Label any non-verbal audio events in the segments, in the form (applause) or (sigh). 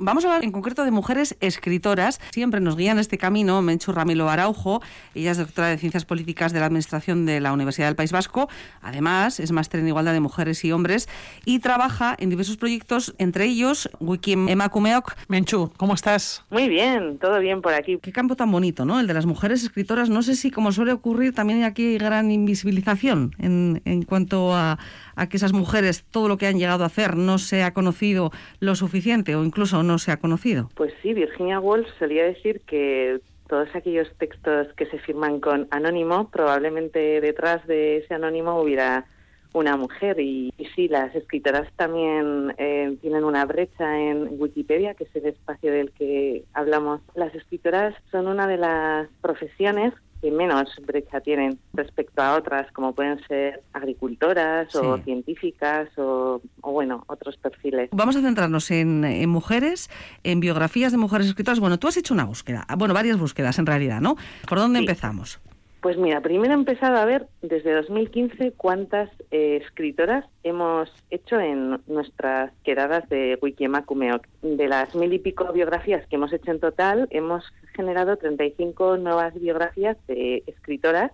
Vamos a hablar en concreto de mujeres escritoras. Siempre nos guían este camino Menchu Ramilo Araujo. Ella es doctora de Ciencias Políticas de la Administración de la Universidad del País Vasco. Además, es máster en Igualdad de Mujeres y Hombres y trabaja en diversos proyectos, entre ellos Wiki Emakumeok. Menchu, ¿cómo estás? Muy bien, todo bien por aquí. Qué campo tan bonito, ¿no? El de las mujeres escritoras. No sé si, como suele ocurrir, también aquí hay gran invisibilización en, en cuanto a, a que esas mujeres, todo lo que han llegado a hacer, no se ha conocido lo suficiente o incluso no se ha conocido. Pues sí, Virginia Woolf solía decir que todos aquellos textos que se firman con anónimo, probablemente detrás de ese anónimo hubiera una mujer y, sí, las escritoras también eh, tienen una brecha en Wikipedia, que es el espacio del que hablamos. Las escritoras son una de las profesiones que menos brecha tienen respecto a otras, como pueden ser agricultoras o científicas o, bueno, otros perfiles. Vamos a centrarnos en, en, mujeres, en biografías de mujeres escritoras. Bueno, tú has hecho una búsqueda, bueno, varias búsquedas en realidad, ¿no? ¿Por dónde empezamos? Pues mira, primero he empezado a ver desde 2015 cuántas eh, escritoras hemos hecho en nuestras quedadas de Wikimakumeok. De las mil y pico biografías que hemos hecho en total, hemos generado 35 nuevas biografías de escritoras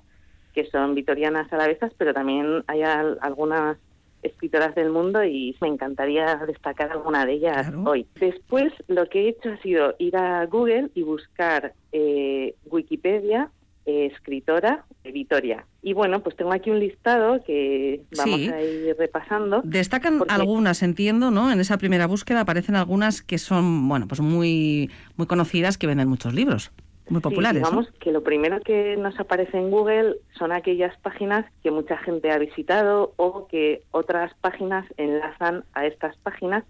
que son vitorianas alavesas, pero también hay algunas escritoras del mundo y me encantaría destacar alguna de ellas hoy. Después lo que he hecho ha sido ir a Google y buscar eh, Wikipedia escritora de Vitoria. Y bueno, pues tengo aquí un listado que vamos a ir repasando. Destacan algunas, entiendo, ¿no? En esa primera búsqueda aparecen algunas que son, bueno, pues muy, muy conocidas, que venden muchos libros. Muy populares. Sí, digamos que lo primero que nos aparece en Google son aquellas páginas que mucha gente ha visitado o que otras páginas enlazan a estas páginas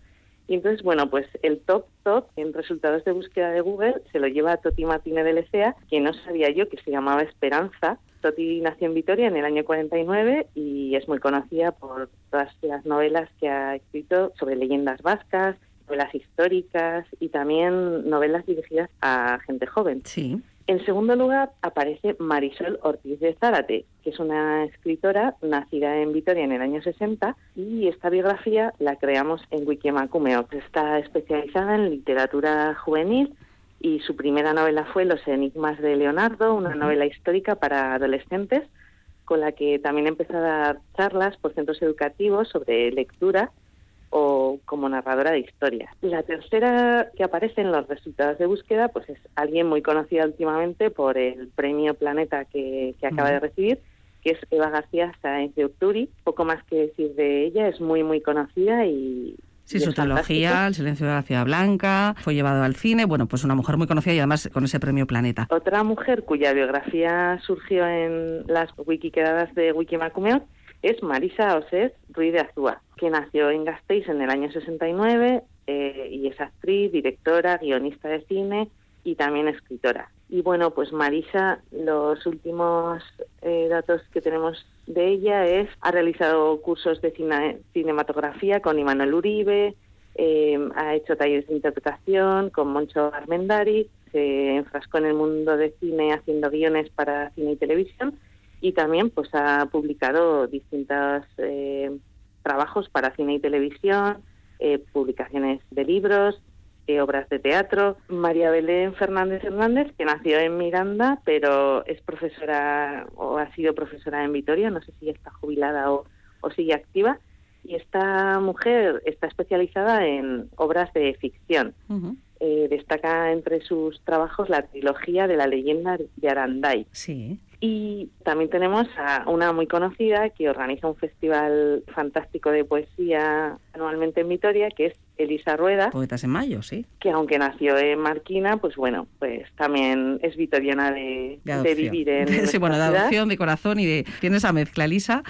y entonces, bueno, pues el top top en resultados de búsqueda de Google se lo lleva a Toti Martínez de Lecea, que no sabía yo que se llamaba Esperanza. Toti nació en Vitoria en el año 49 y es muy conocida por todas las novelas que ha escrito sobre leyendas vascas, novelas históricas y también novelas dirigidas a gente joven. Sí. En segundo lugar aparece Marisol Ortiz de Zárate, que es una escritora nacida en Vitoria en el año 60 y esta biografía la creamos en Wikimacumeo. Está especializada en literatura juvenil y su primera novela fue Los enigmas de Leonardo, una novela histórica para adolescentes con la que también empezó a dar charlas por centros educativos sobre lectura o como narradora de historias. La tercera que aparece en los resultados de búsqueda pues es alguien muy conocida últimamente por el premio Planeta que, acaba de recibir, que es Eva García Sáenz de. Poco más que decir de ella, es muy, muy conocida y, Sí, su trilogía, El silencio de la ciudad blanca, fue llevado al cine, bueno, pues una mujer muy conocida y además con ese premio Planeta. Otra mujer cuya biografía surgió en las wikiquedadas de Wikimacumeo es Marisa Osés Ruiz de Azúa, que nació en Gasteiz en el año 69 eh, y es actriz, directora, guionista de cine y también escritora. Y bueno, pues Marisa, los últimos eh, datos que tenemos de ella es, ha realizado cursos de cinematografía con Imanol Uribe, eh, ha hecho talleres de interpretación con Moncho Armendari, se enfrascó en el mundo de cine haciendo guiones para cine y televisión y también pues ha publicado distintos eh, trabajos para cine y televisión, eh, publicaciones de libros, eh, obras de teatro. María Belén Fernández Hernández, que nació en Miranda, pero es profesora o ha sido profesora en Vitoria, no sé si está jubilada o, sigue activa. Y esta mujer está especializada en obras de ficción. Destaca entre sus trabajos la trilogía de la leyenda de Aranday. Sí. Y también tenemos a una muy conocida que organiza un festival fantástico de poesía anualmente en Vitoria, que es Elisa Rueda. Poetas en Mayo, sí. Que aunque nació en Marquina, pues bueno, pues también es vitoriana de, vivir en. (laughs) sí, bueno, de adopción, de corazón y de. Tiene esa mezcla, Elisa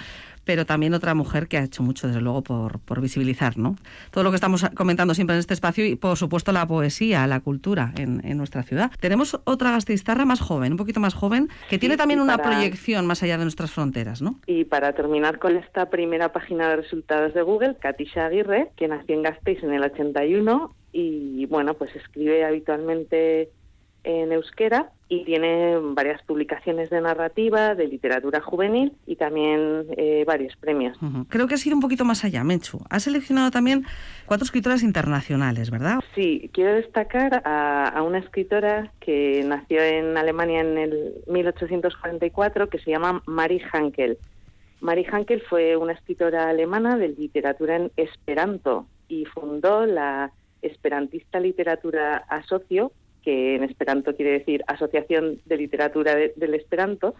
pero también otra mujer que ha hecho mucho, desde luego, por, por visibilizar ¿no? todo lo que estamos comentando siempre en este espacio y, por supuesto, la poesía, la cultura en, en nuestra ciudad. Tenemos otra gasteiztarra más joven, un poquito más joven, que tiene también una proyección más allá de nuestras fronteras, ¿no? Y para terminar con esta primera página de resultados de Google, Katisha Aguirre, que nació en Gasteiz en el 81 y, bueno, pues escribe habitualmente en euskera y tiene varias publicaciones de narrativa, de literatura juvenil y también eh, varios premios. Creo que has ido un poquito más allá, Mechu. Has seleccionado también cuatro escritoras internacionales, ¿verdad? Sí, quiero destacar a, una escritora que nació en Alemania en el 1844 que se llama Marie Hankel. Marie Hankel fue una escritora alemana de literatura en esperanto y fundó la Esperantista Literatura Asocio, que en esperanto quiere decir Asociación de Literatura del Esperanto,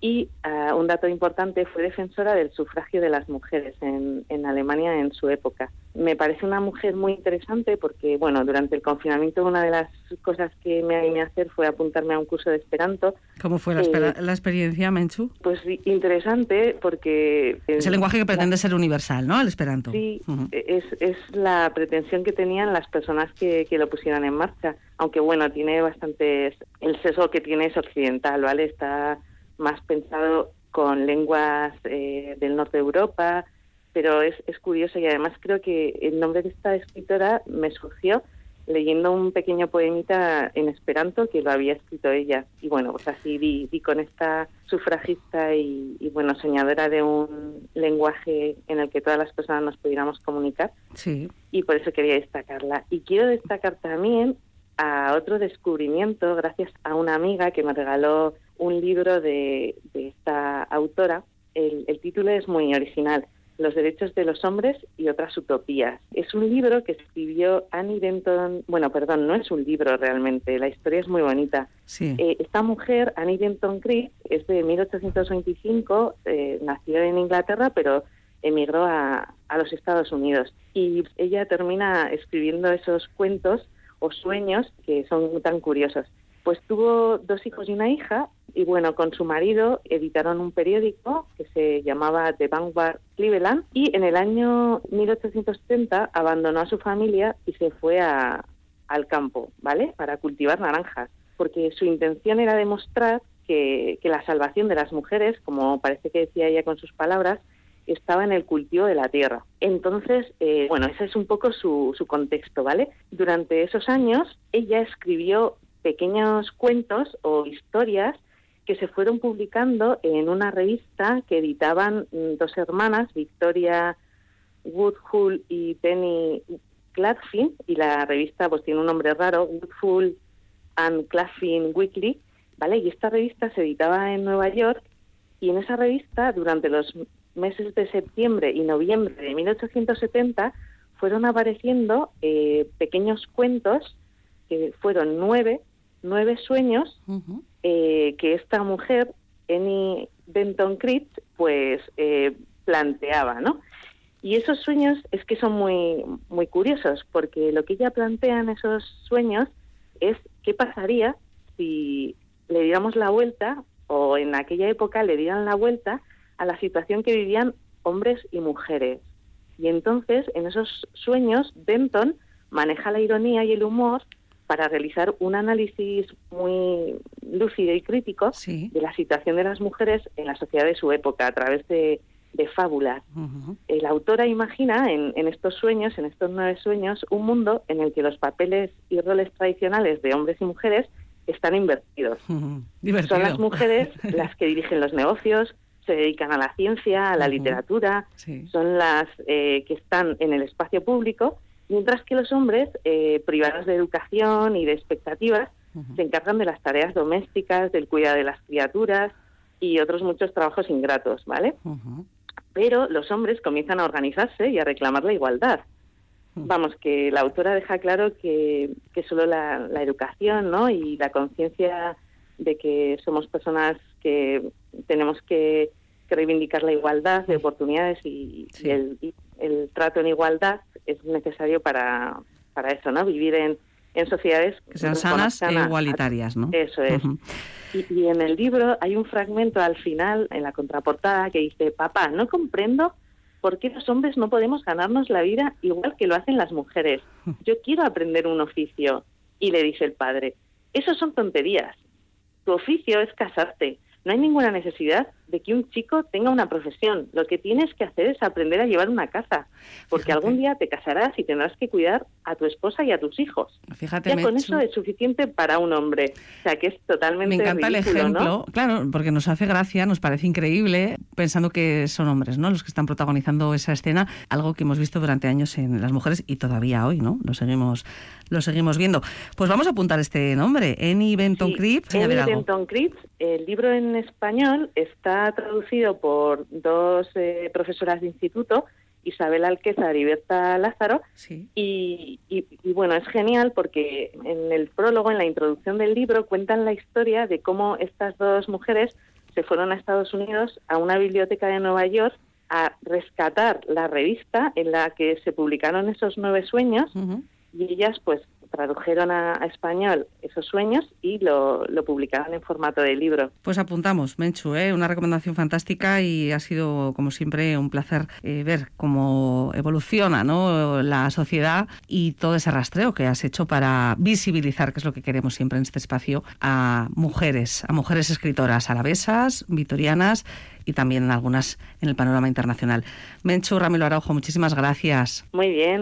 y ah, un dato importante, fue defensora del sufragio de las mujeres en, en, Alemania en su época. Me parece una mujer muy interesante porque, bueno, durante el confinamiento una de las cosas que me animé a hacer fue apuntarme a un curso de Esperanto. ¿Cómo fue la, eh, la experiencia, Menchu? Pues interesante porque... Es el lenguaje que pretende ser universal, ¿no? El Esperanto. Sí, es, es la pretensión que tenían las personas que, que lo pusieron en marcha. Aunque, bueno, tiene bastantes... El sesgo que tiene es occidental, ¿vale? Está más pensado con lenguas eh, del norte de Europa, pero es, es curioso y además creo que el nombre de esta escritora me surgió leyendo un pequeño poemita en esperanto que lo había escrito ella. Y bueno, pues así di, con esta sufragista y, bueno, soñadora de un lenguaje en el que todas las personas nos pudiéramos comunicar. Sí. Y por eso quería destacarla. Y quiero destacar también a otro descubrimiento gracias a una amiga que me regaló un libro de, esta autora. El, título es muy original, Los derechos de los hombres y otras utopías. Es un libro que escribió Annie Denton, bueno, perdón, no es un libro realmente, la historia es muy bonita. Eh, esta mujer, Annie Denton Crick, es de 1825, eh, nació en Inglaterra, pero emigró a, a los Estados Unidos. Y ella termina escribiendo esos cuentos o sueños que son tan curiosos. Pues tuvo dos hijos y una hija y bueno, con su marido editaron un periódico que se llamaba The Vanguard Cleveland y en el año 1870 abandonó a su familia y se fue a, al campo, ¿vale? Para cultivar naranjas, porque su intención era demostrar que, que la salvación de las mujeres, como parece que decía ella con sus palabras, estaba en el cultivo de la tierra. Entonces, eh, bueno, ese es un poco su, su contexto, ¿vale? Durante esos años, ella escribió pequeños cuentos o historias que se fueron publicando en una revista que editaban mm, dos hermanas, Victoria Woodhull y Penny Cladfin, y la revista pues tiene un nombre raro, Woodhull and Cladfin Weekly, ¿vale? Y esta revista se editaba en Nueva York y en esa revista durante los meses de septiembre y noviembre de 1870 fueron apareciendo eh, pequeños cuentos, que fueron nueve, nueve sueños eh, que esta mujer, Annie Benton Creed, pues eh, planteaba, ¿no? Y esos sueños es que son muy, muy curiosos, porque lo que ella plantea en esos sueños es qué pasaría si le diéramos la vuelta, o en aquella época le dieran la vuelta a la situación que vivían hombres y mujeres. Y entonces, en esos sueños, Benton maneja la ironía y el humor para realizar un análisis muy lúcido y crítico de la situación de las mujeres en la sociedad de su época a través de, fábulas. La autora imagina en, estos sueños, en estos nueve sueños, un mundo en el que los papeles y roles tradicionales de hombres y mujeres están invertidos. Son las mujeres (laughs) las que dirigen los negocios, se dedican a la ciencia, a la literatura, son las eh, que están en el espacio público, mientras que los hombres, eh, privados de educación y de expectativas, se encargan de las tareas domésticas, del cuidado de las criaturas y otros muchos trabajos ingratos, ¿vale? Pero los hombres comienzan a organizarse y a reclamar la igualdad. Vamos, que la autora deja claro que, que solo la, la educación ¿no? y la conciencia de que somos personas que tenemos que, reivindicar la igualdad de oportunidades y, el, trato en igualdad es necesario para, para eso, ¿no? Vivir en, en sociedades que sean sanas, e igualitarias, ¿no? Eso es. y, en el libro hay un fragmento al final, en la contraportada, que dice, papá, no comprendo por qué los hombres no podemos ganarnos la vida igual que lo hacen las mujeres. Yo quiero aprender un oficio. Y le dice el padre, eso son tonterías. Tu oficio es casarte. No hay ninguna necesidad de que un chico tenga una profesión. Lo que tienes que hacer es aprender a llevar una casa, porque algún día te casarás y tendrás que cuidar a tu esposa y a tus hijos. Fíjate, ya con eso es suficiente para un hombre. O sea, que es totalmente Me encanta el ejemplo, claro, porque nos hace gracia, nos parece increíble, pensando que son hombres, ¿no? Los que están protagonizando esa escena, algo que hemos visto durante años en las mujeres y todavía hoy, ¿no? Lo seguimos, lo seguimos viendo. Pues vamos a apuntar este nombre, Annie Benton Cripps. Annie Benton Cripps. El libro en español está traducido por dos eh, profesoras de instituto, Isabel Alquezar y Berta Lázaro. Y, bueno, es genial porque en el prólogo, en la introducción del libro, cuentan la historia de cómo estas dos mujeres se fueron a Estados Unidos a una biblioteca de Nueva York a rescatar la revista en la que se publicaron esos nueve sueños y ellas pues tradujeron a, español esos sueños y lo, publicaron en formato de libro. Pues apuntamos, Menchu, ¿eh? una recomendación fantástica y ha sido, como siempre, un placer eh, ver cómo evoluciona ¿no? la sociedad y todo ese rastreo que has hecho para visibilizar, que es lo que queremos siempre en este espacio, a mujeres, a mujeres escritoras alavesas, vitorianas y también algunas en el panorama internacional. Menchu Ramiro Araujo, muchísimas gracias. Muy bien.